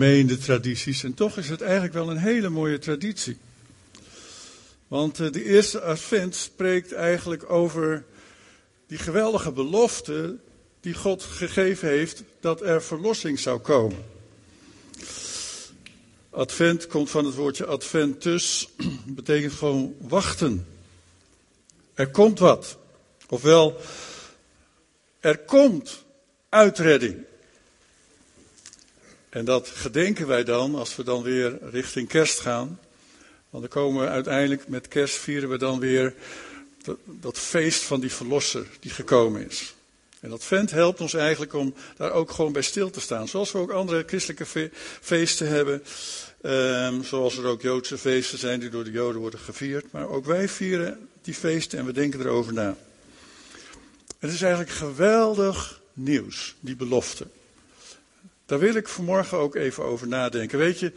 mee in de tradities. En toch is het eigenlijk wel een hele mooie traditie. Want eh, de eerste advent spreekt eigenlijk over die geweldige belofte die God gegeven heeft dat er verlossing zou komen. Advent komt van het woordje adventus, betekent gewoon wachten. Er komt wat. Ofwel, er komt uitredding. En dat gedenken wij dan als we dan weer richting kerst gaan. Want dan komen we uiteindelijk met kerst vieren we dan weer dat, feest van die verlosser die gekomen is. En dat vent helpt ons eigenlijk om daar ook gewoon bij stil te staan. Zoals we ook andere christelijke feesten hebben. Um, zoals er ook Joodse feesten zijn die door de Joden worden gevierd. Maar ook wij vieren die feesten en we denken erover na. Het is eigenlijk geweldig nieuws, die belofte. Daar wil ik vanmorgen ook even over nadenken. Weet je,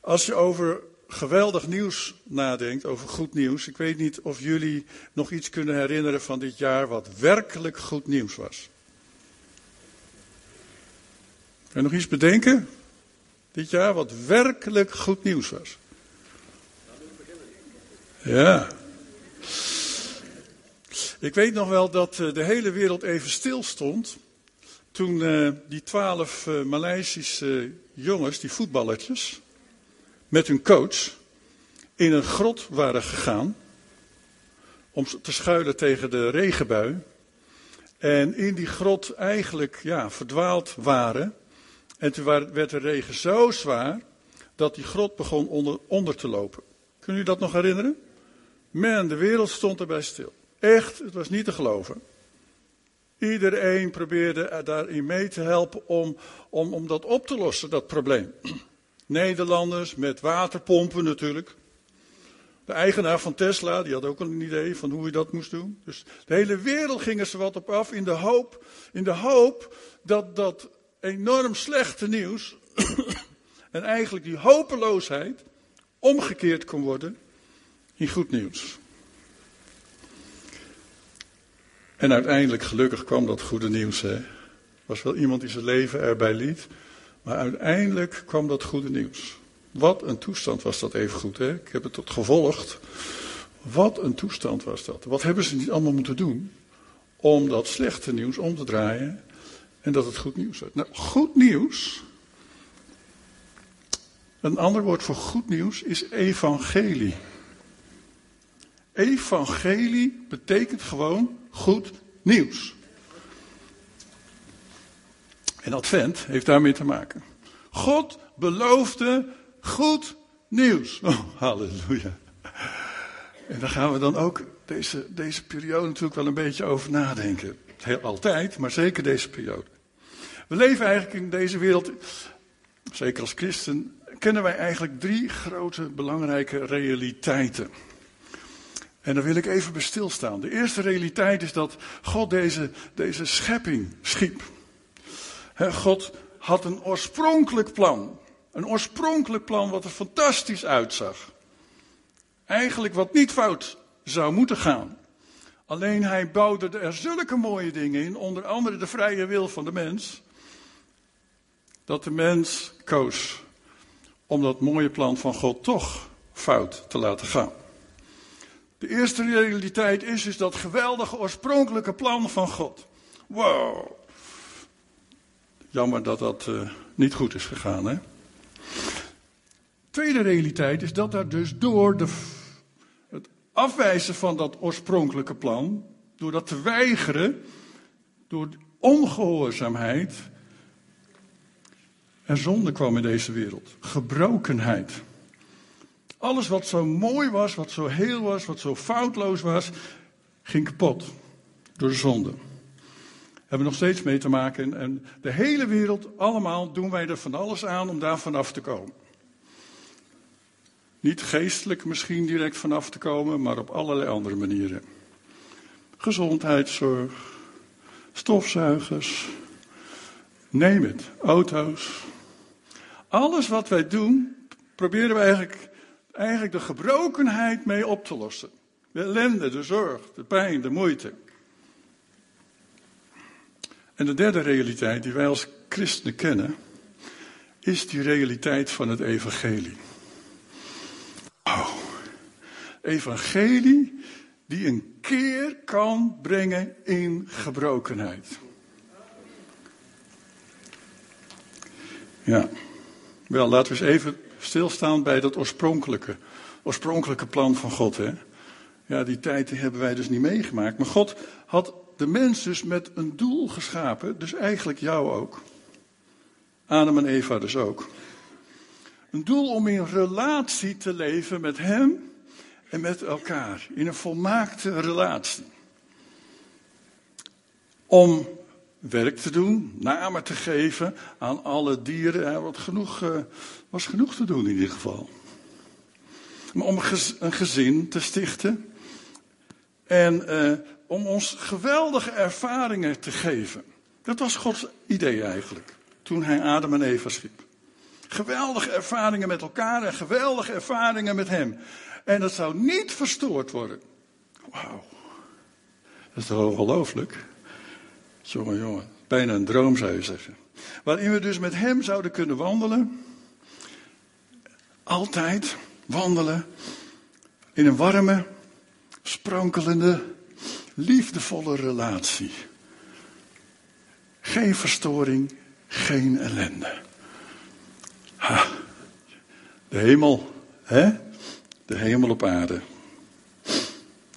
als je over geweldig nieuws nadenkt, over goed nieuws. Ik weet niet of jullie nog iets kunnen herinneren van dit jaar wat werkelijk goed nieuws was. Kan je nog iets bedenken? Dit jaar wat werkelijk goed nieuws was. Ja. Ik weet nog wel dat eh, de hele wereld even stil stond. Toen uh, die twaalf uh, Maleisische jongens, die voetballertjes, met hun coach in een grot waren gegaan. Om te schuilen tegen de regenbui. En in die grot eigenlijk ja, verdwaald waren. En toen werd de regen zo zwaar dat die grot begon onder, onder te lopen. Kunnen jullie dat nog herinneren? Man, de wereld stond erbij stil. Echt, het was niet te geloven. Iedereen probeerde daarin mee te helpen om, om, om dat op te lossen, dat probleem. Nederlanders met waterpompen natuurlijk. De eigenaar van Tesla, die had ook een idee van hoe je dat moest doen. Dus de hele wereld ging er wat op af in de hoop, in de hoop dat dat enorm slechte nieuws en eigenlijk die hopeloosheid omgekeerd kon worden in goed nieuws. En uiteindelijk, gelukkig kwam dat goede nieuws. Er was wel iemand die zijn leven erbij liet. Maar uiteindelijk kwam dat goede nieuws. Wat een toestand was dat even goed, hè? Ik heb het tot gevolgd. Wat een toestand was dat. Wat hebben ze niet allemaal moeten doen om dat slechte nieuws om te draaien en dat het goed nieuws werd. Nou, goed nieuws. Een ander woord voor goed nieuws is evangelie. Evangelie betekent gewoon goed nieuws. En Advent heeft daarmee te maken. God beloofde goed nieuws. Oh, halleluja. En daar gaan we dan ook deze, deze periode natuurlijk wel een beetje over nadenken. Heel altijd, maar zeker deze periode. We leven eigenlijk in deze wereld, zeker als christen, kennen wij eigenlijk drie grote belangrijke realiteiten. En daar wil ik even bij stilstaan. De eerste realiteit is dat God deze, deze schepping schiep. God had een oorspronkelijk plan. Een oorspronkelijk plan wat er fantastisch uitzag. Eigenlijk wat niet fout zou moeten gaan. Alleen hij bouwde er zulke mooie dingen in, onder andere de vrije wil van de mens, dat de mens koos om dat mooie plan van God toch fout te laten gaan. De eerste realiteit is dus dat geweldige oorspronkelijke plan van God. Wow. Jammer dat dat uh, niet goed is gegaan, hè? Tweede realiteit is dat er dus door de, het afwijzen van dat oorspronkelijke plan, door dat te weigeren, door ongehoorzaamheid, er zonde kwam in deze wereld. Gebrokenheid. Alles wat zo mooi was, wat zo heel was, wat zo foutloos was, ging kapot door de zonde. Hebben we nog steeds mee te maken. En de hele wereld, allemaal doen wij er van alles aan om daar vanaf te komen. Niet geestelijk misschien direct vanaf te komen, maar op allerlei andere manieren. Gezondheidszorg, stofzuigers, neem het, auto's. Alles wat wij doen, proberen we eigenlijk eigenlijk de gebrokenheid mee op te lossen. De ellende, de zorg, de pijn, de moeite. En de derde realiteit die wij als christenen kennen, is die realiteit van het evangelie. Oh, evangelie die een keer kan brengen in gebrokenheid. Ja, wel, laten we eens even stilstaan bij dat oorspronkelijke, oorspronkelijke plan van God. Hè? Ja, die tijd hebben wij dus niet meegemaakt. Maar God had de mens dus met een doel geschapen, dus eigenlijk jou ook. Adam en Eva dus ook. Een doel om in relatie te leven met Hem en met elkaar. In een volmaakte relatie. Om werk te doen, namen te geven aan alle dieren. Er was genoeg, uh, was genoeg te doen in ieder geval. Maar om een gezin te stichten. En uh, om ons geweldige ervaringen te geven. Dat was Gods idee eigenlijk. Toen hij Adam en Eva schiep. Geweldige ervaringen met elkaar en geweldige ervaringen met hem. En dat zou niet verstoord worden. Wauw. Dat is toch ongelooflijk? Jongen, jongen. Bijna een droom zou je zeggen. Waarin we dus met hem zouden kunnen wandelen. Altijd wandelen. In een warme, sprankelende, liefdevolle relatie. Geen verstoring, geen ellende. De hemel, hè? De hemel op aarde.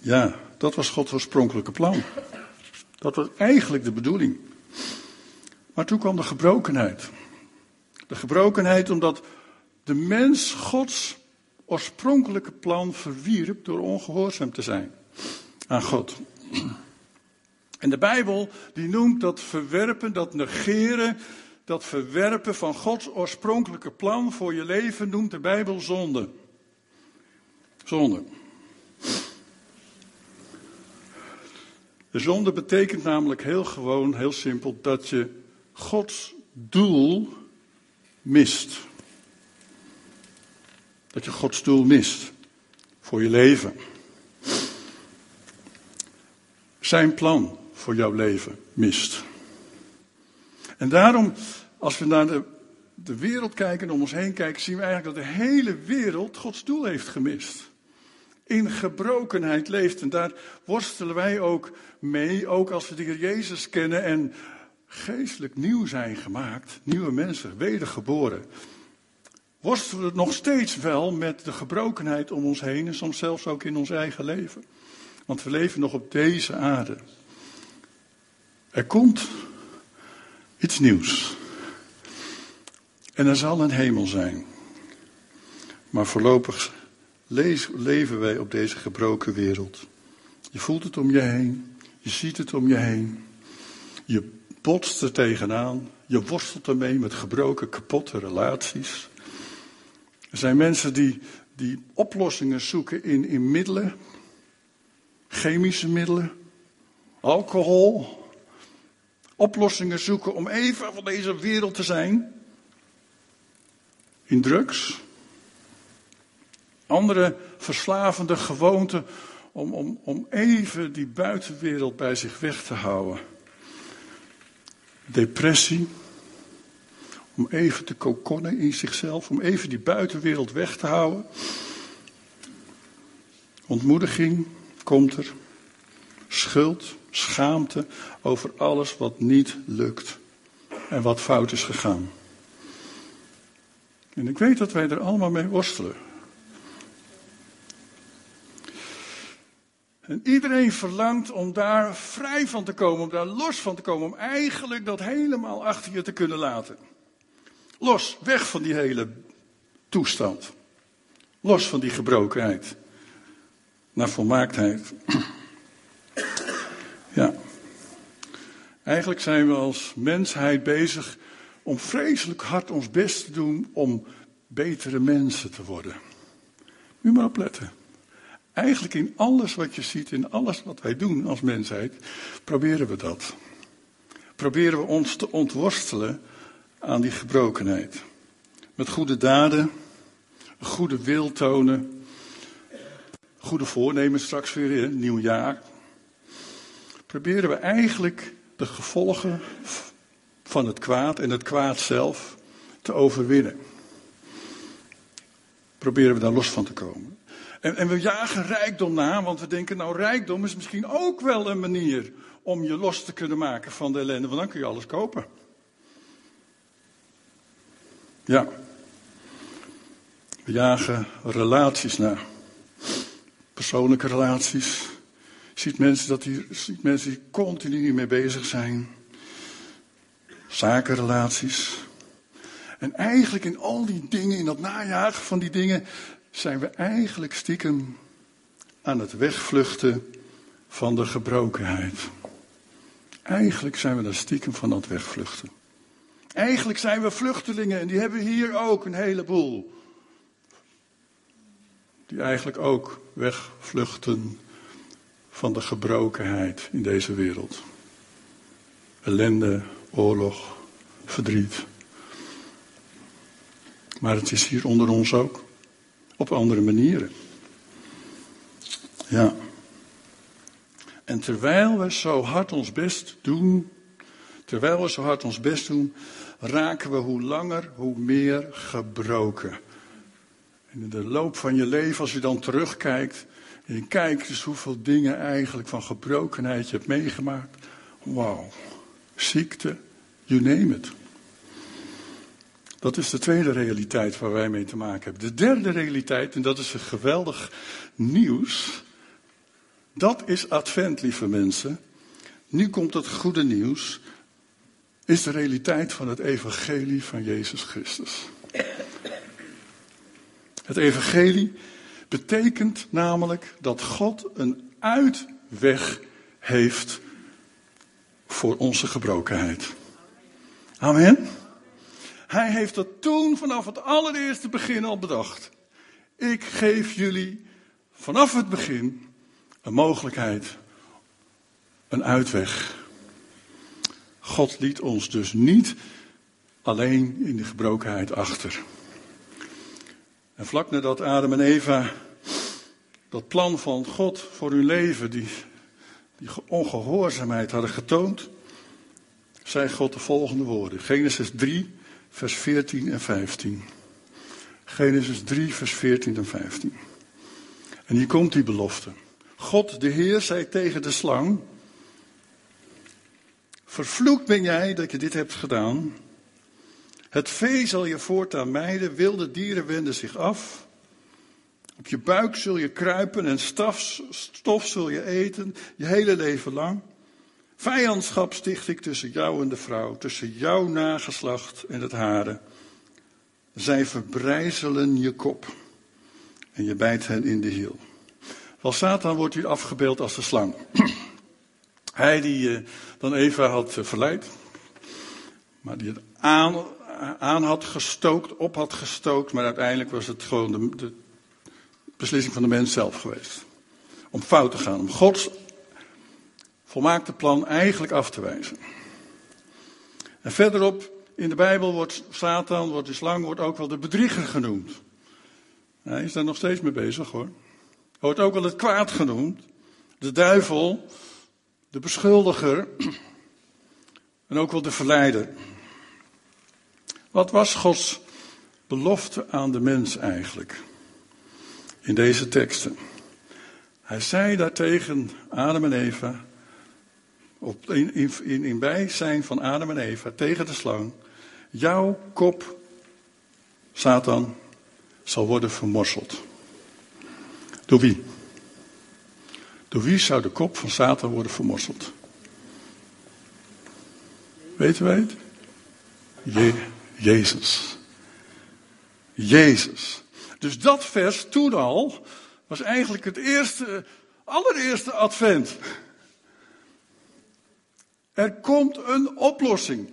Ja, dat was Gods oorspronkelijke plan. Dat was eigenlijk de bedoeling. Maar toen kwam de gebrokenheid. De gebrokenheid omdat de mens Gods oorspronkelijke plan verwierp door ongehoorzaam te zijn aan God. En de Bijbel die noemt dat verwerpen, dat negeren, dat verwerpen van Gods oorspronkelijke plan voor je leven, noemt de Bijbel zonde. Zonde. De zonde betekent namelijk heel gewoon, heel simpel, dat je Gods doel mist. Dat je Gods doel mist voor je leven. Zijn plan voor jouw leven mist. En daarom, als we naar de, de wereld kijken en om ons heen kijken, zien we eigenlijk dat de hele wereld Gods doel heeft gemist in gebrokenheid leeft. En daar worstelen wij ook mee, ook als we de Heer Jezus kennen en geestelijk nieuw zijn gemaakt, nieuwe mensen, wedergeboren. Worstelen we nog steeds wel met de gebrokenheid om ons heen en soms zelfs ook in ons eigen leven. Want we leven nog op deze aarde. Er komt iets nieuws. En er zal een hemel zijn. Maar voorlopig leven wij op deze gebroken wereld. Je voelt het om je heen, je ziet het om je heen. Je botst er tegenaan, je worstelt ermee met gebroken, kapotte relaties. Er zijn mensen die, die oplossingen zoeken in, in middelen, chemische middelen, alcohol. Oplossingen zoeken om even van deze wereld te zijn. In drugs. Andere verslavende gewoonten om, om, om even die buitenwereld bij zich weg te houden. Depressie. Om even te kokonnen in zichzelf, om even die buitenwereld weg te houden. Ontmoediging komt er. Schuld, schaamte over alles wat niet lukt en wat fout is gegaan. En ik weet dat wij er allemaal mee worstelen. En iedereen verlangt om daar vrij van te komen, om daar los van te komen, om eigenlijk dat helemaal achter je te kunnen laten. Los, weg van die hele toestand. Los van die gebrokenheid. Naar volmaaktheid. Ja. Eigenlijk zijn we als mensheid bezig om vreselijk hard ons best te doen om betere mensen te worden. Moet maar opletten. Eigenlijk in alles wat je ziet, in alles wat wij doen als mensheid, proberen we dat. Proberen we ons te ontworstelen aan die gebrokenheid. Met goede daden, goede wil tonen, goede voornemens straks weer, een nieuw jaar. Proberen we eigenlijk de gevolgen van het kwaad en het kwaad zelf te overwinnen. Proberen we daar los van te komen. En, en we jagen rijkdom na, want we denken, nou, rijkdom is misschien ook wel een manier om je los te kunnen maken van de ellende, want dan kun je alles kopen. Ja. We jagen relaties na. Persoonlijke relaties. Je ziet mensen, dat die, ziet mensen continu mee bezig zijn. Zakenrelaties. En eigenlijk in al die dingen, in dat najagen van die dingen, zijn we eigenlijk stiekem aan het wegvluchten van de gebrokenheid. Eigenlijk zijn we daar stiekem van aan het wegvluchten. Eigenlijk zijn we vluchtelingen en die hebben hier ook een heleboel. Die eigenlijk ook wegvluchten van de gebrokenheid in deze wereld. Ellende, oorlog, verdriet. Maar het is hier onder ons ook. Op andere manieren. Ja. En terwijl we zo hard ons best doen, terwijl we zo hard ons best doen, raken we hoe langer, hoe meer gebroken. En in de loop van je leven, als je dan terugkijkt, en je kijkt dus hoeveel dingen eigenlijk van gebrokenheid je hebt meegemaakt. Wauw, ziekte, you name it. Dat is de tweede realiteit waar wij mee te maken hebben. De derde realiteit, en dat is een geweldig nieuws. Dat is Advent, lieve mensen. Nu komt het goede nieuws. Is de realiteit van het evangelie van Jezus Christus. Het evangelie betekent namelijk dat God een uitweg heeft voor onze gebrokenheid. Amen. Hij heeft dat toen vanaf het allereerste begin al bedacht. Ik geef jullie vanaf het begin een mogelijkheid, een uitweg. God liet ons dus niet alleen in de gebrokenheid achter. En vlak nadat Adam en Eva dat plan van God voor hun leven, die, die ongehoorzaamheid hadden getoond, zei God de volgende woorden. Genesis 3, vers 14 en 15. Genesis 3, vers 14 en 15. En hier komt die belofte. God, de Heer, zei tegen de slang: Vervloekt ben jij dat je dit hebt gedaan. Het vee zal je voortaan mijden, wilde dieren wenden zich af. Op je buik zul je kruipen en stof zul je eten, je hele leven lang. Vijandschap sticht ik tussen jou en de vrouw, tussen jouw nageslacht en het hare. Zij verbrijzelen je kop en je bijt hen in de hiel. Wel, Satan wordt hier afgebeeld als de slang. Hij die uh, dan Eva had uh, verleid, maar die het aan, aan had gestookt, op had gestookt, maar uiteindelijk was het gewoon de, de beslissing van de mens zelf geweest. Om fout te gaan, om Gods volmaakte plan eigenlijk af te wijzen. En verderop in de Bijbel wordt Satan, wordt de slang, wordt ook wel de bedrieger genoemd. Hij is daar nog steeds mee bezig hoor. Wordt ook wel het kwaad genoemd. De duivel, de beschuldiger en ook wel de verleider. Wat was Gods belofte aan de mens eigenlijk in deze teksten? Hij zei daartegen Adam en Eva, op, in, in, in bijzijn van Adam en Eva, tegen de slang, jouw kop, Satan, zal worden vermorseld. Door wie? Door wie zou de kop van Satan worden vermorseld? Weten wij het? Je, Jezus. Jezus. Dus dat vers toen al was eigenlijk het eerste, allereerste advent. Er komt een oplossing.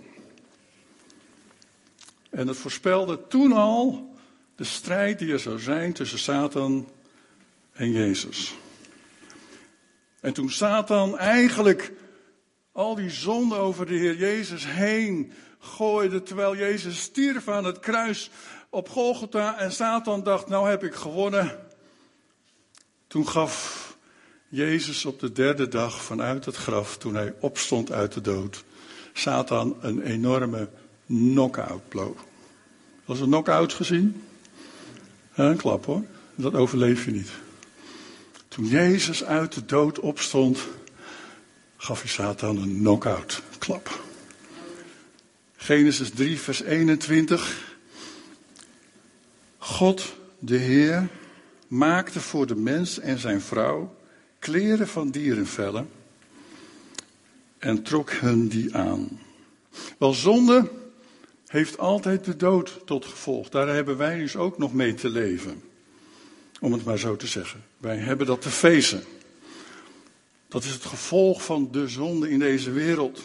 En het voorspelde toen al de strijd die er zou zijn tussen Satan en Jezus. En toen Satan eigenlijk al die zonde over de Heer Jezus heen gooide, terwijl Jezus stierf aan het kruis op Golgotha en Satan dacht, nou heb ik gewonnen. Toen gaf Jezus op de derde dag vanuit het graf, toen hij opstond uit de dood, Satan een enorme knock-out blow. Was een knock-out gezien? een klap hoor. Dat overleef je niet. Toen Jezus uit de dood opstond, gaf hij Satan een knock-out. Klap. Genesis 3, vers 21. God, de Heer, maakte voor de mens en zijn vrouw kleren van dierenvellen en trok hun die aan. Wel, zonde heeft altijd de dood tot gevolg. Daar hebben wij dus ook nog mee te leven. Om het maar zo te zeggen. Wij hebben dat te feesten. Dat is het gevolg van de zonde in deze wereld.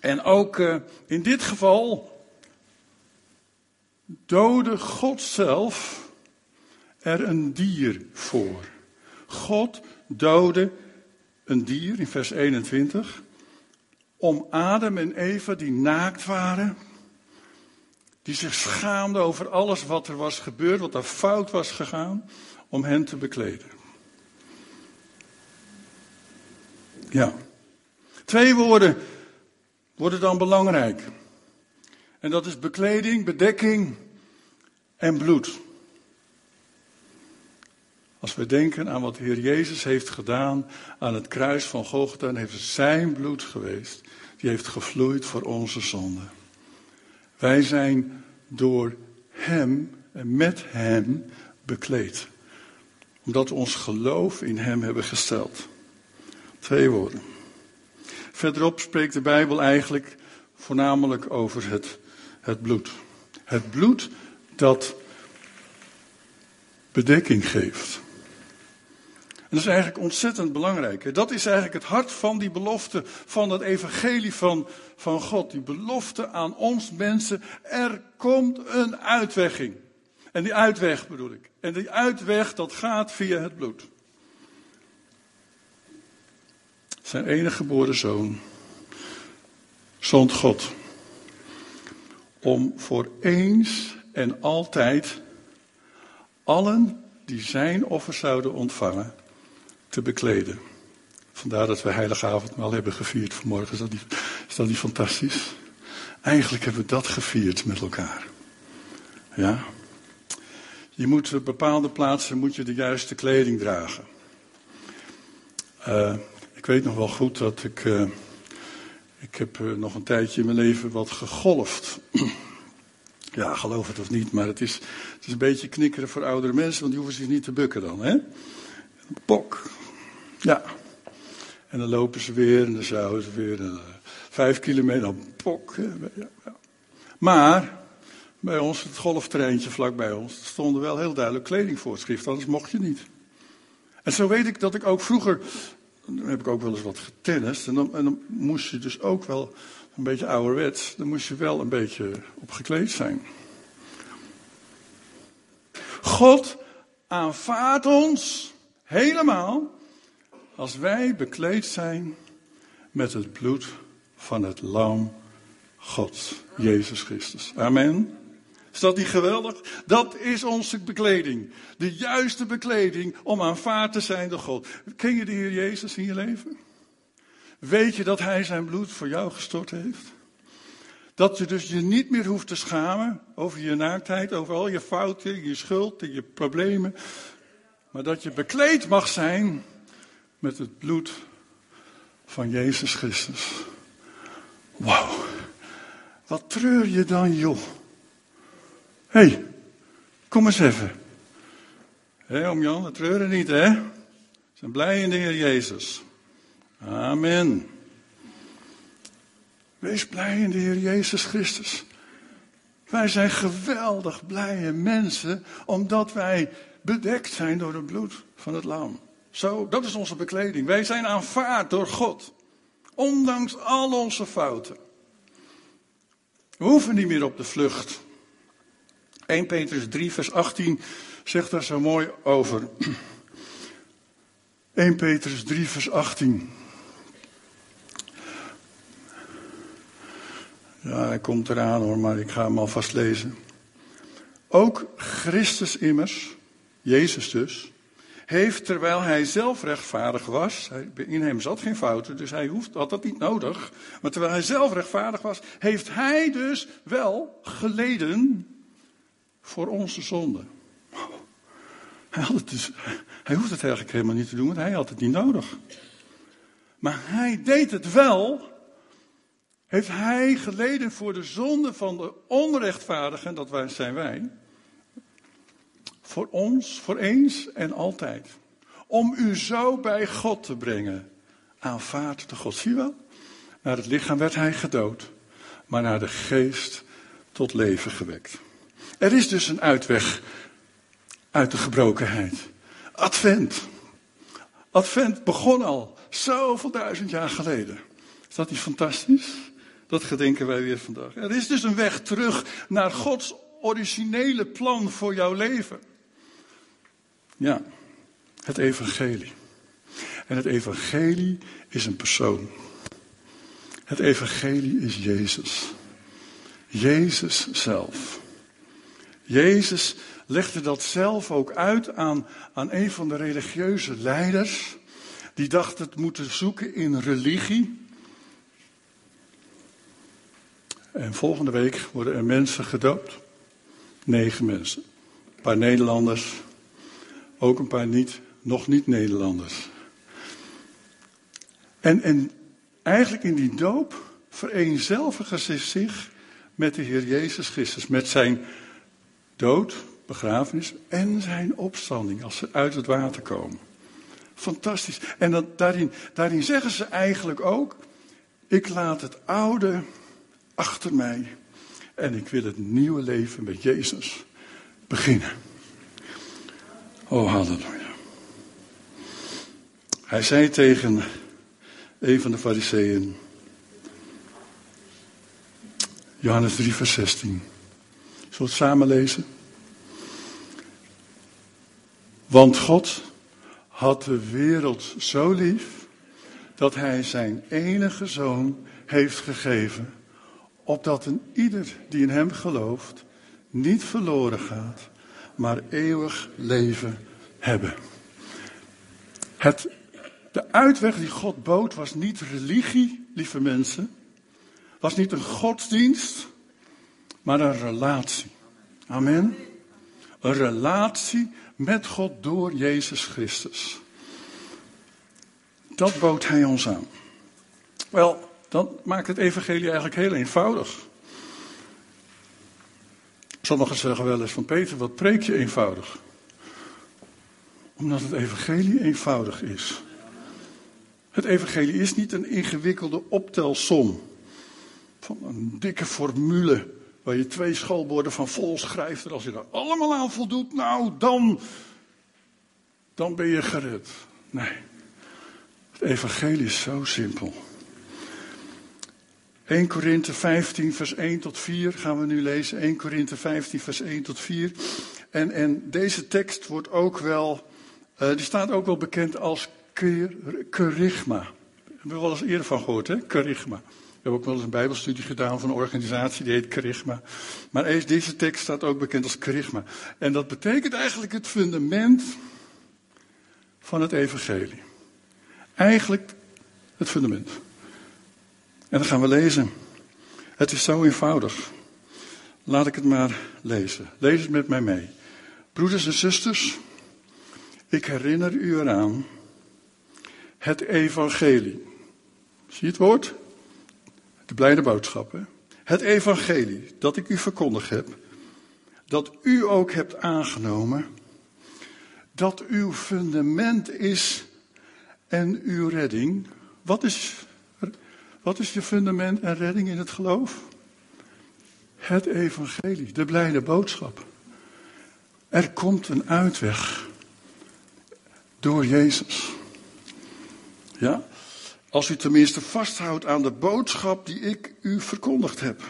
En ook uh, in dit geval doodde God zelf er een dier voor. God doodde een dier in vers 21 om Adam en Eva die naakt waren, die zich schaamden over alles wat er was gebeurd, wat er fout was gegaan, om hen te bekleden. Ja. Twee woorden worden dan belangrijk. En dat is bekleding, bedekking en bloed. Als we denken aan wat de Heer Jezus heeft gedaan aan het kruis van Golgotha, dan heeft het zijn bloed geweest. Die heeft gevloeid voor onze zonden. Wij zijn door Hem en met Hem bekleed. Omdat we ons geloof in Hem hebben gesteld. Twee woorden. Verderop spreekt de Bijbel eigenlijk voornamelijk over het, het bloed. Het bloed dat bedekking geeft. En dat is eigenlijk ontzettend belangrijk. Dat is eigenlijk het hart van die belofte van het evangelie van, van God. Die belofte aan ons mensen. Er komt een uitwegging. En die uitweg bedoel ik. En die uitweg dat gaat via het bloed. Zijn enige geboren zoon zond God om voor eens en altijd allen die zijn offer zouden ontvangen te bekleden. Vandaar dat we Heilige Avondmaal hebben gevierd vanmorgen. Is dat, niet, is dat niet fantastisch? Eigenlijk hebben we dat gevierd met elkaar. Ja. Je moet op bepaalde plaatsen moet je de juiste kleding dragen. Uh, ik weet nog wel goed dat ik. Uh, ik heb nog een tijdje in mijn leven wat gegolfd. ja, geloof het of niet, maar het is, het is een beetje knikkeren voor oudere mensen, want die hoeven zich niet te bukken dan. Hè? Pok, ja. En dan lopen ze weer en dan zouden ze weer uh, vijf kilometer, dan pok. Maar bij ons, het golftreintje vlak bij ons, stonden wel heel duidelijk kledingvoorschriften, anders mocht je niet. En zo weet ik dat ik ook vroeger, dan heb ik ook wel eens wat getennist, en dan, en dan moest je dus ook wel een beetje ouderwets, dan moest je wel een beetje opgekleed zijn. God aanvaardt ons helemaal als wij bekleed zijn met het bloed van het lam Gods, Jezus Christus. Amen. Is dat niet geweldig? Dat is onze bekleding. De juiste bekleding om aanvaard te zijn door God. Ken je de Heer Jezus in je leven? Weet je dat Hij zijn bloed voor jou gestort heeft? Dat je dus je niet meer hoeft te schamen over je naaktheid, over al je fouten, je schuld en je problemen. Maar dat je bekleed mag zijn met het bloed van Jezus Christus. Wauw. Wat treur je dan, joh. Hé, hey, kom eens even. Hé, hey, om Jan, we treuren niet, hè? We zijn blij in de Heer Jezus. Amen. Wees blij in de Heer Jezus Christus. Wij zijn geweldig blije mensen, omdat wij bedekt zijn door het bloed van het lam. Zo, dat is onze bekleding. Wij zijn aanvaard door God. Ondanks al onze fouten. We hoeven niet meer op de vlucht. 1 Petrus 3, vers 18 zegt daar zo mooi over. 1 Petrus 3, vers 18. Ja, hij komt eraan hoor, maar ik ga hem alvast lezen. Ook Christus immers, Jezus dus, heeft, terwijl hij zelf rechtvaardig was, in hem zat geen fouten, dus hij had dat niet nodig, maar terwijl hij zelf rechtvaardig was, heeft hij dus wel geleden voor onze zonde. Hij, had het dus, hij hoeft het eigenlijk helemaal niet te doen, want hij had het niet nodig. Maar hij deed het wel. Heeft hij geleden voor de zonde van de onrechtvaardigen, dat zijn wij. Voor ons, voor eens en altijd. Om u zo bij God te brengen. Aanvaard de God. Zie wel? Naar het lichaam werd hij gedood. Maar naar de geest tot leven gewekt. Er is dus een uitweg uit de gebrokenheid. Advent. Advent begon al zoveel duizend jaar geleden. Is dat niet fantastisch? Dat gedenken wij weer vandaag. Er is dus een weg terug naar Gods originele plan voor jouw leven. Ja, het evangelie. En het evangelie is een persoon. Het evangelie is Jezus. Jezus zelf. Jezus legde dat zelf ook uit aan, aan een van de religieuze leiders. Die dacht het moeten zoeken in religie. En volgende week worden er mensen gedoopt. Negen mensen. Een paar Nederlanders. Ook een paar niet, nog niet Nederlanders. En, en eigenlijk in die doop vereenzelvigen ze zich met de Heer Jezus Christus. Met zijn dood, begrafenis en zijn opstanding als ze uit het water komen. Fantastisch. En dat, daarin, daarin zeggen ze eigenlijk ook: ik laat het oude achter mij en ik wil het nieuwe leven met Jezus beginnen. Oh, halleluja. Hij zei tegen een van de fariseeën, Johannes 3, vers 16. Zullen we het samen lezen? Want God had de wereld zo lief dat hij zijn enige zoon heeft gegeven, opdat een ieder die in hem gelooft niet verloren gaat, maar eeuwig leven hebben. Het, de uitweg die God bood was niet religie, lieve mensen, was niet een godsdienst, maar een relatie. Amen. Een relatie met God door Jezus Christus. Dat bood hij ons aan. Wel, dan maakt het evangelie eigenlijk heel eenvoudig. Sommigen zeggen wel eens van Peter, wat preek je eenvoudig? Omdat het evangelie eenvoudig is. Het evangelie is niet een ingewikkelde optelsom van een dikke formule waar je twee schoolborden van vol schrijft. En als je daar allemaal aan voldoet, nou dan, dan ben je gered. Nee, het evangelie is zo simpel. 1 Korinthe 15, vers 1 tot 4 gaan we nu lezen. 1 Korinthe 15, vers 1 tot 4. En, en deze tekst wordt ook wel, uh, die staat ook wel bekend als kerygma. Daar hebben we wel eens eerder van gehoord, hè? Kerygma. We hebben ook wel eens een bijbelstudie gedaan van een organisatie die heet Kerygma. Maar deze tekst staat ook bekend als Kerygma. En dat betekent eigenlijk het fundament van het evangelie. Eigenlijk het fundament. En dan gaan we lezen. Het is zo eenvoudig. Laat ik het maar lezen. Lees het met mij mee. Broeders en zusters, ik herinner u eraan het evangelie. Zie je het woord? De blijde boodschap. Hè? Het evangelie dat ik u verkondigd heb, dat u ook hebt aangenomen, dat uw fundament is en uw redding. Wat is wat is je fundament en redding in het geloof? Het evangelie, de blijde boodschap. Er komt een uitweg door Jezus. Ja? Als u tenminste vasthoudt aan de boodschap die ik u verkondigd heb,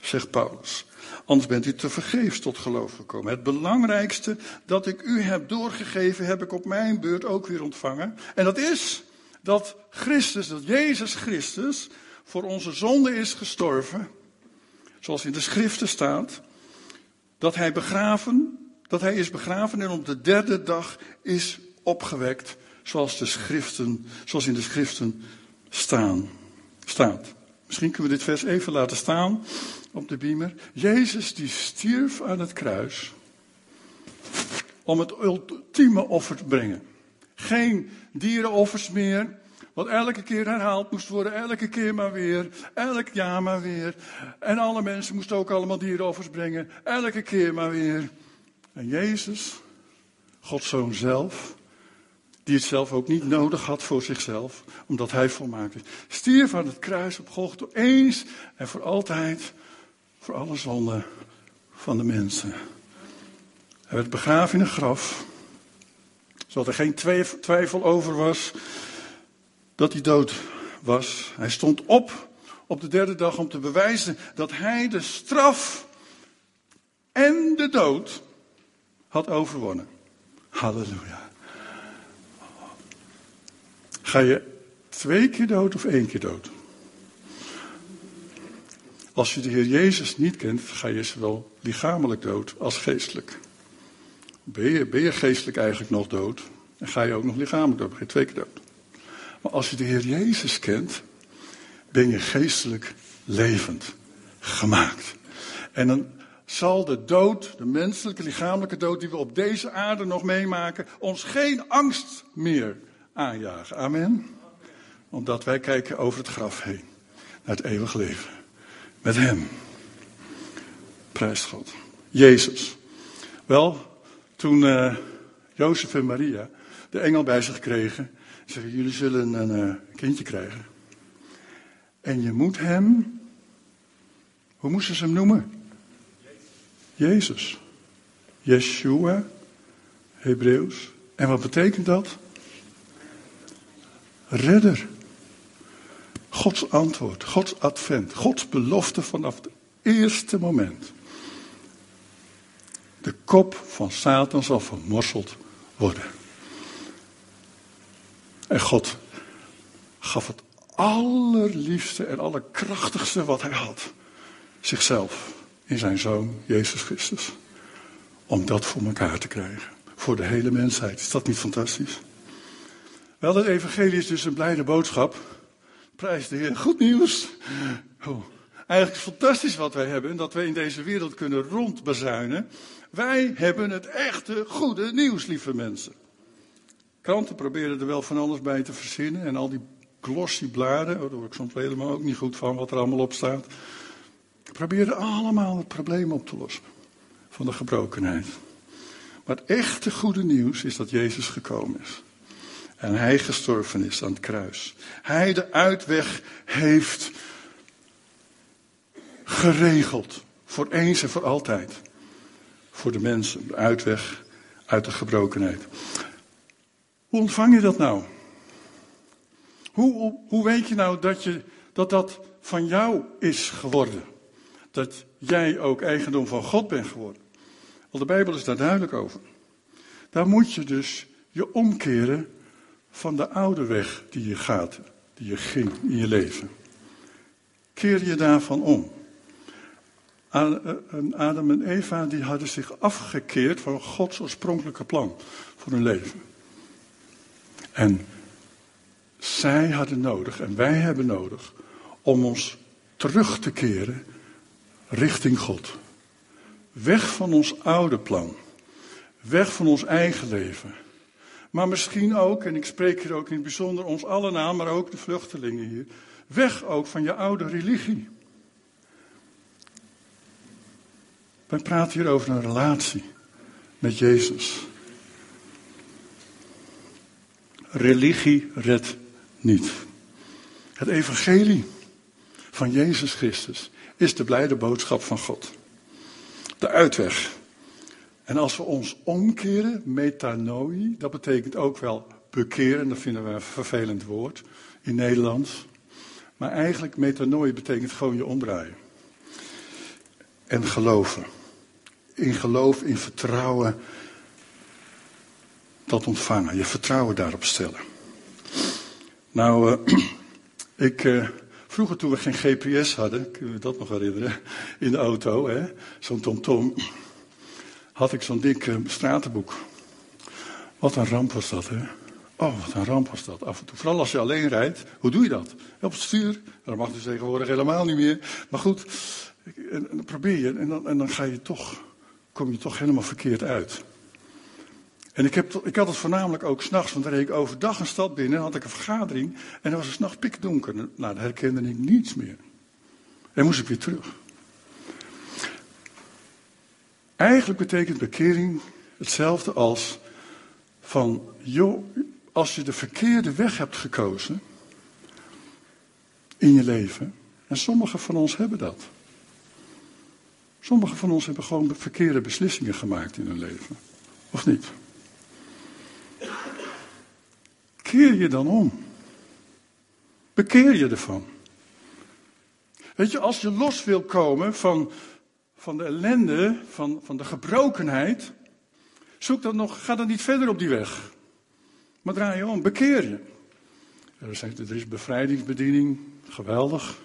zegt Paulus. Anders bent u te vergeefs tot geloof gekomen. Het belangrijkste dat ik u heb doorgegeven, heb ik op mijn beurt ook weer ontvangen. En dat is dat Christus, dat Jezus Christus voor onze zonde is gestorven, zoals in de schriften staat, dat hij begraven, dat hij is begraven en op de derde dag is opgewekt, zoals, de schriften, zoals in de schriften staan, staat. Misschien kunnen we dit vers even laten staan op de beamer. Jezus die stierf aan het kruis om het ultieme offer te brengen. Geen dierenoffers meer, wat elke keer herhaald moest worden, elke keer maar weer, elk jaar maar weer. En alle mensen moesten ook allemaal dierenoffers brengen, elke keer maar weer. En Jezus, Gods Zoon zelf, die het zelf ook niet nodig had voor zichzelf, omdat hij volmaakt is, stierf aan het kruis op Golgotha eens en voor altijd voor alle zonden van de mensen. Hij werd begraven in een graf, zodat er geen twijfel over was dat hij dood was. Hij stond op op de derde dag om te bewijzen dat hij de straf en de dood had overwonnen. Halleluja. Ga je twee keer dood of één keer dood? Als je de Heer Jezus niet kent, ga je zowel lichamelijk dood als geestelijk. Ben je, geestelijk eigenlijk nog dood? En ga je ook nog lichamelijk dood? Ben je twee keer dood? Maar als je de Heer Jezus kent, ben je geestelijk levend gemaakt. En dan zal de dood, de menselijke lichamelijke dood die we op deze aarde nog meemaken, ons geen angst meer aanjagen. Amen. Omdat wij kijken over het graf heen naar het eeuwig leven. Met Hem. Prijs God. Jezus. Wel, toen uh, Jozef en Maria de engel bij zich kregen, zeiden jullie zullen een uh, kindje krijgen. En je moet hem, hoe moesten ze hem noemen? Jezus. Yeshua, Hebreeuws. En wat betekent dat? Redder. Gods antwoord, Gods advent, Gods belofte vanaf het eerste moment. De kop van Satan zal vermorseld worden. En God gaf het allerliefste en allerkrachtigste wat hij had. Zichzelf in zijn zoon Jezus Christus. Om dat voor elkaar te krijgen. Voor de hele mensheid. Is dat niet fantastisch? Wel, het evangelie is dus een blijde boodschap. Prijs de Heer. Goed nieuws. Oh, eigenlijk fantastisch wat wij hebben. Dat wij in deze wereld kunnen rondbezuinen. Wij hebben het echte goede nieuws, lieve mensen. Kranten proberen er wel van alles bij te verzinnen. En al die glossy bladen, daar word ik soms helemaal ook niet goed van wat er allemaal op staat. Proberen allemaal het probleem op te lossen. Van de gebrokenheid. Maar het echte goede nieuws is dat Jezus gekomen is. En hij gestorven is aan het kruis. Hij de uitweg heeft geregeld. Voor eens en voor altijd. Voor de mensen. De uitweg uit de gebrokenheid. Hoe ontvang je dat nou? Hoe, hoe, hoe weet je nou dat, je dat dat van jou is geworden? Dat jij ook eigendom van God bent geworden? Want de Bijbel is daar duidelijk over. Daar moet je dus je omkeren van de oude weg die je gaat, die je ging in je leven. Keer je daarvan om. Eh, Adam en Eva die hadden zich afgekeerd van Gods oorspronkelijke plan voor hun leven. En zij hadden nodig en wij hebben nodig om ons terug te keren richting God. Weg van ons oude plan. Weg van ons eigen leven. Maar misschien ook, en ik spreek hier ook in het bijzonder ons allen aan, maar ook de vluchtelingen hier. Weg ook van je oude religie. Wij praten hier over een relatie met Jezus. Religie redt niet. Het evangelie van Jezus Christus is de blijde boodschap van God. De uitweg. En als we ons omkeren, metanoi, dat betekent ook wel bekeren, dat vinden we een vervelend woord in Nederlands. Maar eigenlijk metanoi betekent gewoon je omdraaien. En geloven. In geloof, in vertrouwen dat ontvangen. Je vertrouwen daarop stellen. Nou, uh, ik, uh, vroeger toen we geen GPS hadden, kunnen we dat nog herinneren, in de auto, zo'n tomtom, had ik zo'n dik uh, stratenboek. Wat een ramp was dat, hè? Oh, wat een ramp was dat. Af en toe. Vooral als je alleen rijdt. Hoe doe je dat? Op het stuur. Dat mag dus tegenwoordig helemaal niet meer. Maar goed, dan probeer je. En dan, en dan ga je toch, kom je toch helemaal verkeerd uit. En ik, heb, ik had het voornamelijk ook s'nachts, want dan reed ik overdag een stad binnen, had ik een vergadering en dan was het s'nachts pikdonker. Nou, dan herkende ik niets meer. En moest ik weer terug. Eigenlijk betekent bekering hetzelfde als van, joh, als je de verkeerde weg hebt gekozen in je leven, en sommigen van ons hebben dat. Sommigen van ons hebben gewoon verkeerde beslissingen gemaakt in hun leven. Of niet? Keer je dan om. Bekeer je ervan. Weet je, als je los wil komen van, van de ellende, van, van de gebrokenheid, zoek dan nog, ga dan niet verder op die weg. Maar draai je om, bekeer je. Er is bevrijdingsbediening, geweldig.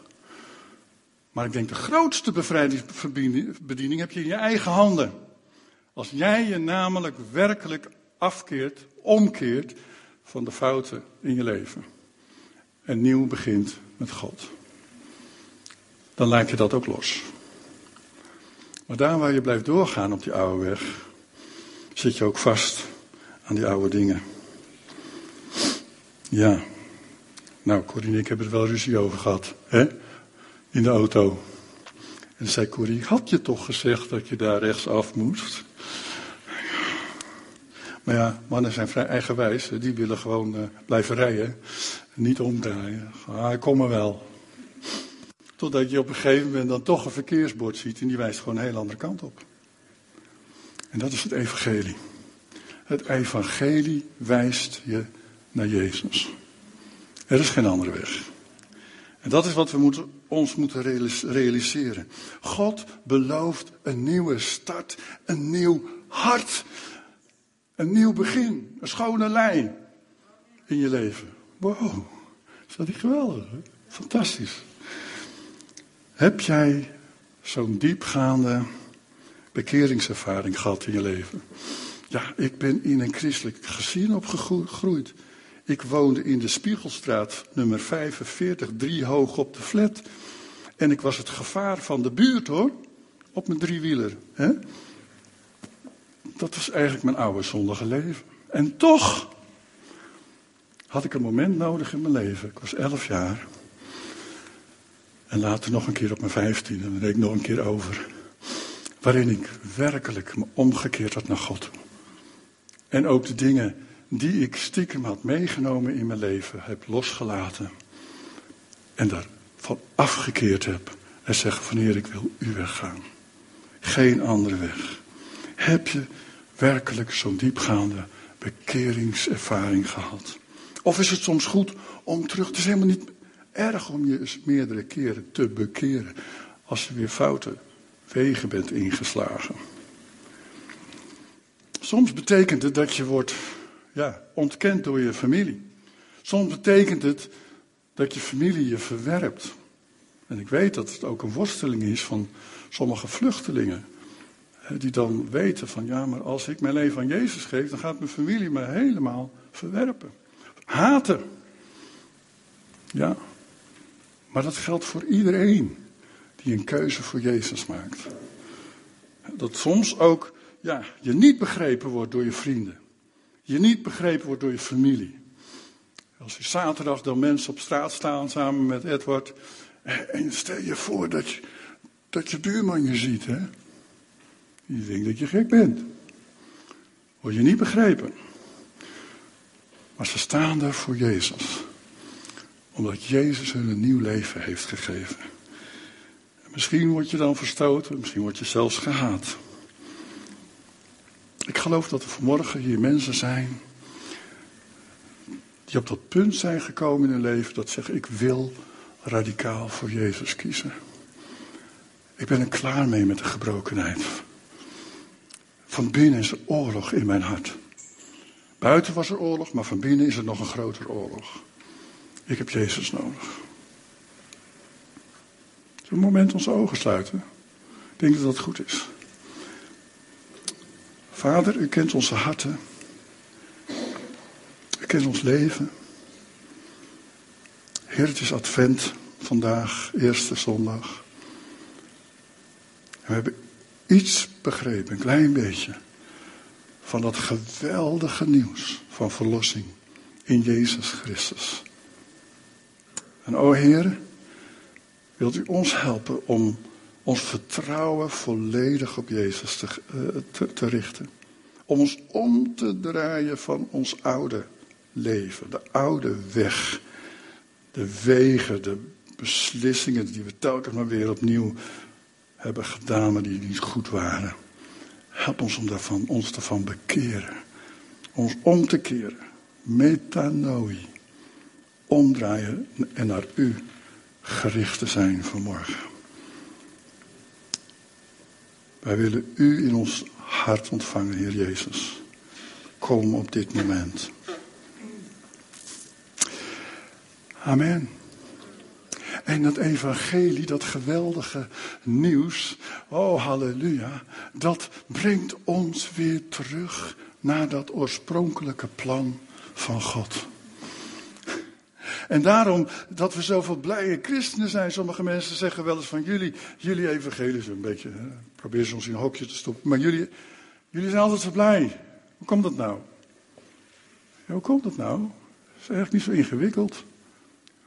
Maar ik denk de grootste bevrijdingsbediening heb je in je eigen handen. Als jij je namelijk werkelijk afkeert, omkeert van de fouten in je leven. En nieuw begint met God. Dan laat je dat ook los. Maar daar waar je blijft doorgaan op die oude weg, zit je ook vast aan die oude dingen. Ja. Nou, Corrie en ik hebben er wel ruzie over gehad. Hè? In de auto. En zei Corrie, had je toch gezegd dat je daar rechtsaf moest? Maar ja, mannen zijn vrij eigenwijs. Die willen gewoon uh, blijven rijden. Niet omdraaien. Ah, ik kom er wel. Totdat je op een gegeven moment dan toch een verkeersbord ziet. En die wijst gewoon een hele andere kant op. En dat is het evangelie. Het evangelie wijst je naar Jezus. Er is geen andere weg. En dat is wat we moeten, ons moeten realiseren. God belooft een nieuwe start, een nieuw hart, een nieuw begin, een schone lijn in je leven. Wow, is dat niet geweldig? Fantastisch. Heb jij zo'n diepgaande bekeringservaring gehad in je leven? Ja, ik ben in een christelijk gezin opgegroeid. Ik woonde in de Spiegelstraat, nummer 45, drie hoog op de flat. En ik was het gevaar van de buurt hoor, op mijn driewieler. Hè? Dat was eigenlijk mijn oude zondige leven. En toch had ik een moment nodig in mijn leven. Ik was elf jaar. En later nog een keer op mijn vijftien. En dan reed ik nog een keer over. Waarin ik werkelijk me omgekeerd had naar God. En ook de dingen die ik stiekem had meegenomen in mijn leven heb losgelaten. En daarvan afgekeerd heb. En zeggen van Heer, ik wil u weggaan. Geen andere weg. Heb je werkelijk zo'n diepgaande bekeringservaring gehad? Of is het soms goed om terug, het is helemaal niet erg om je eens meerdere keren te bekeren. Als je weer foute wegen bent ingeslagen. Soms betekent het dat je wordt ja, ontkend door je familie. Soms betekent het dat je familie je verwerpt. En ik weet dat het ook een worsteling is van sommige vluchtelingen. Die dan weten van ja, maar als ik mijn leven aan Jezus geef, dan gaat mijn familie me helemaal verwerpen. Haten. Ja. Maar dat geldt voor iedereen die een keuze voor Jezus maakt. Dat soms ook ja, je niet begrepen wordt door je vrienden. Je niet begrepen wordt door je familie. Als je zaterdag dan mensen op straat staan samen met Edward. En stel je voor dat je, dat je buurman je ziet. Hè? Je denkt dat je gek bent. Word je niet begrepen. Maar ze staan daar voor Jezus. Omdat Jezus hun een nieuw leven heeft gegeven. misschien word je dan verstoten, misschien word je zelfs gehaat. Ik geloof dat er vanmorgen hier mensen zijn die op dat punt zijn gekomen in hun leven dat zeggen ik wil radicaal voor Jezus kiezen. Ik ben er klaar mee met de gebrokenheid. Van binnen is er oorlog in mijn hart. Buiten was er oorlog, maar van binnen is er nog een grotere oorlog. Ik heb Jezus nodig. Zullen we een moment onze ogen sluiten? Ik denk dat dat goed is. Vader, u kent onze harten. in ons leven. Heer, het is advent vandaag, eerste zondag. we hebben iets begrepen, een klein beetje, van dat geweldige nieuws van verlossing in Jezus Christus. En o Heer, wilt u ons helpen om ons vertrouwen volledig op Jezus te, eh, te, te richten. Om ons om te draaien van ons oude leven, de oude weg, de wegen, de beslissingen die we telkens maar weer opnieuw hebben gedaan, maar die niet goed waren. Help ons om daarvan, ons ervan bekeren. Ons om te keren. Metanoi. Omdraaien en naar u gericht te zijn vanmorgen. Wij willen u in ons hart ontvangen, Heer Jezus. Kom op dit moment. Amen. En dat evangelie, dat geweldige nieuws, oh halleluja, dat brengt ons weer terug naar dat oorspronkelijke plan van God. En daarom dat we zoveel blije christenen zijn. Sommige mensen zeggen wel eens van jullie, jullie evangelie een beetje, hè, probeer ze ons in een hokje te stoppen. Maar jullie, jullie zijn altijd zo blij. Hoe komt dat nou? Hoe komt dat nou? Het is eigenlijk niet zo ingewikkeld.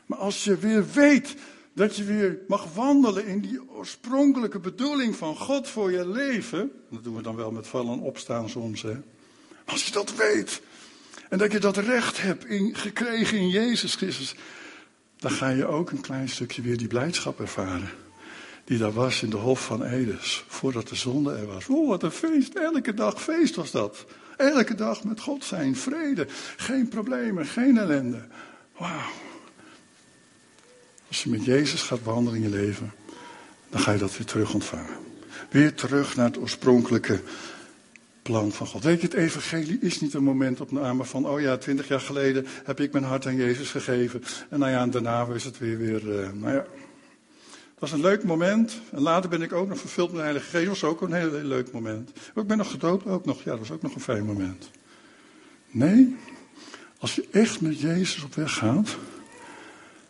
Maar als je weer weet dat je weer mag wandelen in die oorspronkelijke bedoeling van God voor je leven. Dat doen we dan wel met vallen en opstaan soms. Hè? Als je dat weet, en dat je dat recht hebt gekregen in Jezus Christus. Dan ga je ook een klein stukje weer die blijdschap ervaren. Die daar was in de Hof van Edes. Voordat de zonde er was. Oh, wat een feest. Elke dag feest was dat. Elke dag met God zijn. Vrede. Geen problemen. Geen ellende. Wauw. Als je met Jezus gaat wandelen in je leven. Dan ga je dat weer terug ontvangen. Weer terug naar het oorspronkelijke plan van God. Weet je, het evangelie is niet een momentopname van, oh ja, twintig jaar geleden heb ik mijn hart aan Jezus gegeven. En nou ja, daarna is het weer, weer uh, nou ja. Het was een leuk moment. En later ben ik ook nog vervuld met de Heilige Geest. Was ook een heel, heel leuk moment. Ik ben nog gedoopt ook nog. Ja, dat was ook nog een fijn moment. Nee, als je echt met Jezus op weg gaat,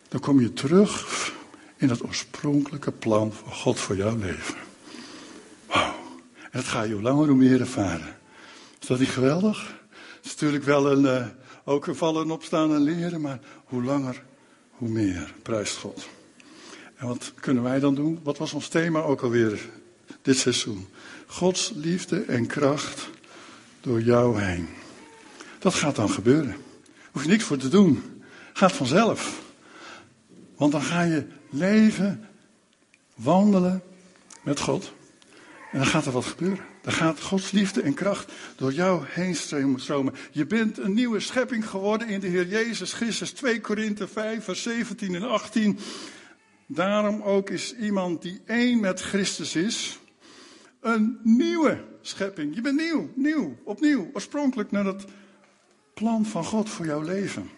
dan kom je terug in het oorspronkelijke plan van God voor jouw leven. En dat ga je hoe langer hoe meer ervaren. Is dat niet geweldig? Het is natuurlijk wel een, uh, ook een vallen en opstaan en leren, maar hoe langer, hoe meer. Prijst God. En wat kunnen wij dan doen? Wat was ons thema ook alweer dit seizoen? Gods liefde en kracht door jou heen. Dat gaat dan gebeuren. Hoef je niks voor te doen. Gaat vanzelf. Want dan ga je leven, wandelen met God. En dan gaat er wat gebeuren. Dan gaat Gods liefde en kracht door jou heen stromen. Je bent een nieuwe schepping geworden in de Heer Jezus Christus. 2 Korinthe 5, vers 17 en 18. Daarom ook is iemand die één met Christus is, een nieuwe schepping. Je bent nieuw, nieuw, opnieuw, oorspronkelijk naar het plan van God voor jouw leven.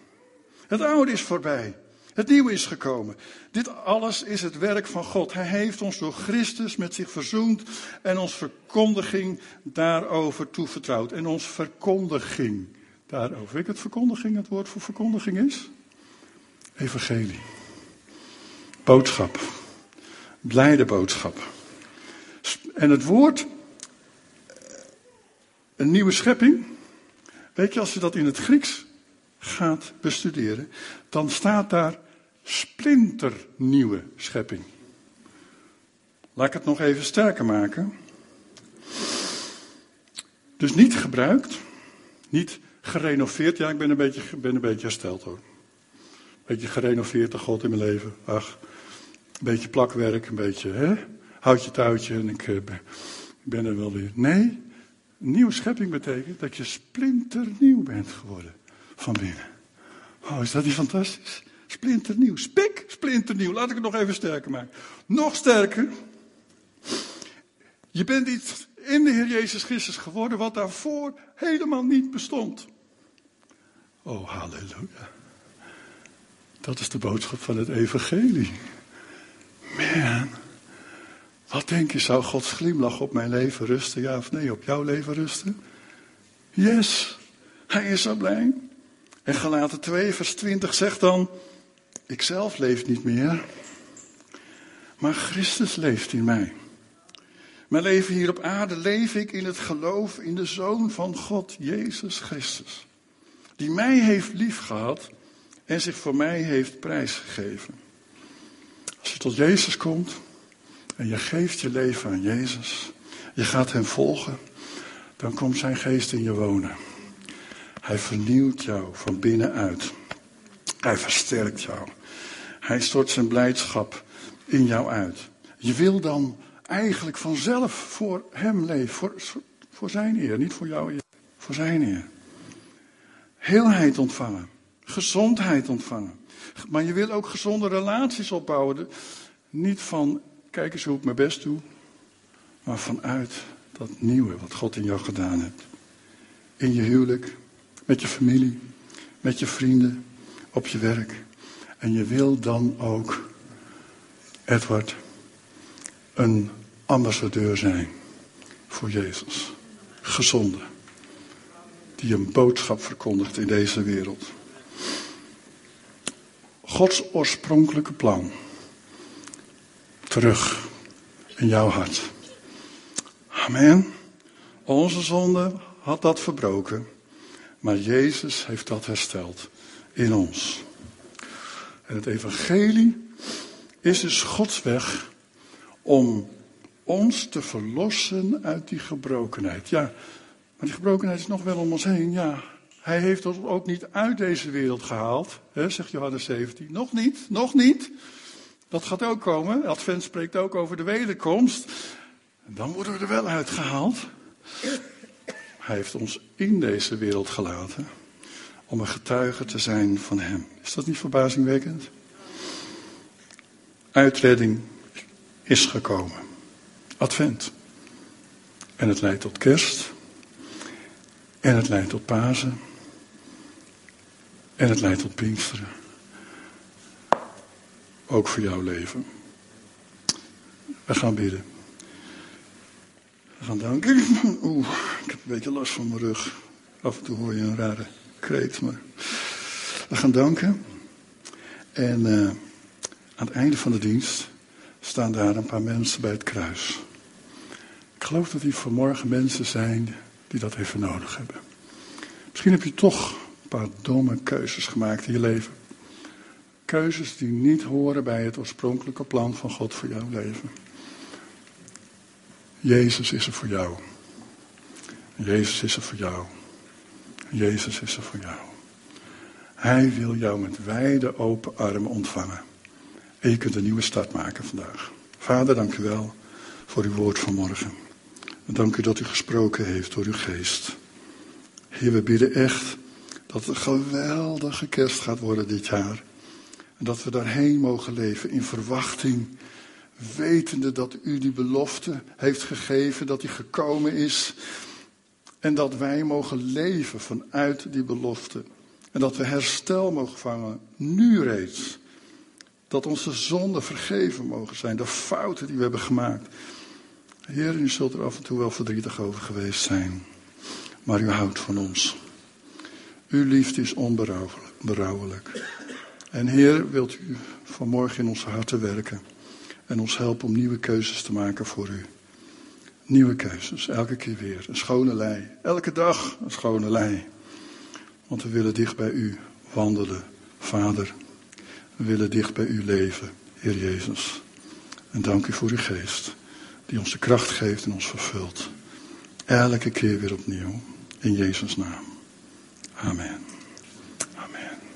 Het oude is voorbij. Het nieuwe is gekomen. Dit alles is het werk van God. Hij heeft ons door Christus met zich verzoend en ons verkondiging daarover toevertrouwd. En ons verkondiging daarover. Weet je wat verkondiging het woord voor verkondiging is? Evangelie. Boodschap. Blijde boodschap. En het woord, een nieuwe schepping. Weet je, als je dat in het Grieks gaat bestuderen, dan staat daar splinternieuwe schepping. Laat ik het nog even sterker maken. Dus niet gebruikt, niet gerenoveerd. Ja, ik ben een beetje, ben een beetje hersteld hoor. Een beetje gerenoveerd door God in mijn leven. Ach, een beetje plakwerk, een beetje hè? houtje touwtje en ik, uh, ben er wel weer. Nee, nieuwe schepping betekent dat je splinternieuw bent geworden van binnen. Oh, is dat niet fantastisch? Splinternieuw. Spik, splinternieuw. Laat ik het nog even sterker maken. Nog sterker. Je bent iets in de Heer Jezus Christus geworden wat daarvoor helemaal niet bestond. Oh, halleluja. Dat is de boodschap van het evangelie. Man, wat denk je, zou Gods glimlach op mijn leven rusten? Ja of nee, op jouw leven rusten? Yes, hij is zo blij. En Galaten 2, vers 20 zegt dan, ik zelf leef niet meer, maar Christus leeft in mij. Mijn leven hier op aarde leef ik in het geloof in de Zoon van God, Jezus Christus. Die mij heeft liefgehad en zich voor mij heeft prijsgegeven. Als je tot Jezus komt en je geeft je leven aan Jezus, je gaat Hem volgen, dan komt Zijn geest in je wonen. Hij vernieuwt jou van binnenuit. Hij versterkt jou. Hij stort zijn blijdschap in jou uit. Je wil dan eigenlijk vanzelf voor Hem leven, voor, voor Zijn eer, niet voor jou eer, voor Zijn eer. Heelheid ontvangen, gezondheid ontvangen. Maar je wil ook gezonde relaties opbouwen. Niet van, kijk eens hoe ik mijn best doe, maar vanuit dat nieuwe wat God in jou gedaan heeft. In je huwelijk, met je familie, met je vrienden, op je werk. En je wil dan ook, Edward, een ambassadeur zijn voor Jezus. Gezonde. Die een boodschap verkondigt in deze wereld. Gods oorspronkelijke plan. Terug in jouw hart. Amen. Onze zonde had dat verbroken. Maar Jezus heeft dat hersteld in ons. En het evangelie is dus Gods weg om ons te verlossen uit die gebrokenheid. Ja, maar die gebrokenheid is nog wel om ons heen. Ja, hij heeft ons ook niet uit deze wereld gehaald, hè, zegt Johannes 17. Nog niet, nog niet. Dat gaat ook komen. Advent spreekt ook over de wederkomst. Dan worden we er wel uitgehaald. Hij heeft ons in deze wereld gelaten om een getuige te zijn van Hem. Is dat niet verbazingwekkend? Uitredding is gekomen. Advent. En het leidt tot kerst. En het leidt tot Pasen. En het leidt tot Pinksteren. Ook voor jouw leven. We gaan bidden. We gaan danken. Oeh, ik heb een beetje last van mijn rug. Af en toe hoor je een rare kreet, maar. We gaan danken. En uh, aan het einde van de dienst staan daar een paar mensen bij het kruis. Ik geloof dat die vanmorgen mensen zijn die dat even nodig hebben. Misschien heb je toch een paar domme keuzes gemaakt in je leven. Keuzes die niet horen bij het oorspronkelijke plan van God voor jouw leven. Jezus is er voor jou. Jezus is er voor jou. Jezus is er voor jou. Hij wil jou met wijde open armen ontvangen. En je kunt een nieuwe start maken vandaag. Vader, dank u wel voor uw woord vanmorgen. En dank u dat u gesproken heeft door uw geest. Heer, we bidden echt dat het een geweldige kerst gaat worden dit jaar. En dat we daarheen mogen leven in verwachting wetende dat u die belofte heeft gegeven, dat die gekomen is. En dat wij mogen leven vanuit die belofte. En dat we herstel mogen vangen, nu reeds. Dat onze zonden vergeven mogen zijn, de fouten die we hebben gemaakt. Heer, u zult er af en toe wel verdrietig over geweest zijn. Maar u houdt van ons. Uw liefde is onberouwelijk. En Heer, wilt u vanmorgen in onze harten werken. En ons helpen om nieuwe keuzes te maken voor u. Nieuwe keuzes, elke keer weer. Een schone lei. Elke dag een schone lei. Want we willen dicht bij u wandelen, Vader. We willen dicht bij u leven, Heer Jezus. En dank u voor uw geest, die ons de kracht geeft en ons vervult. Elke keer weer opnieuw. In Jezus' naam. Amen.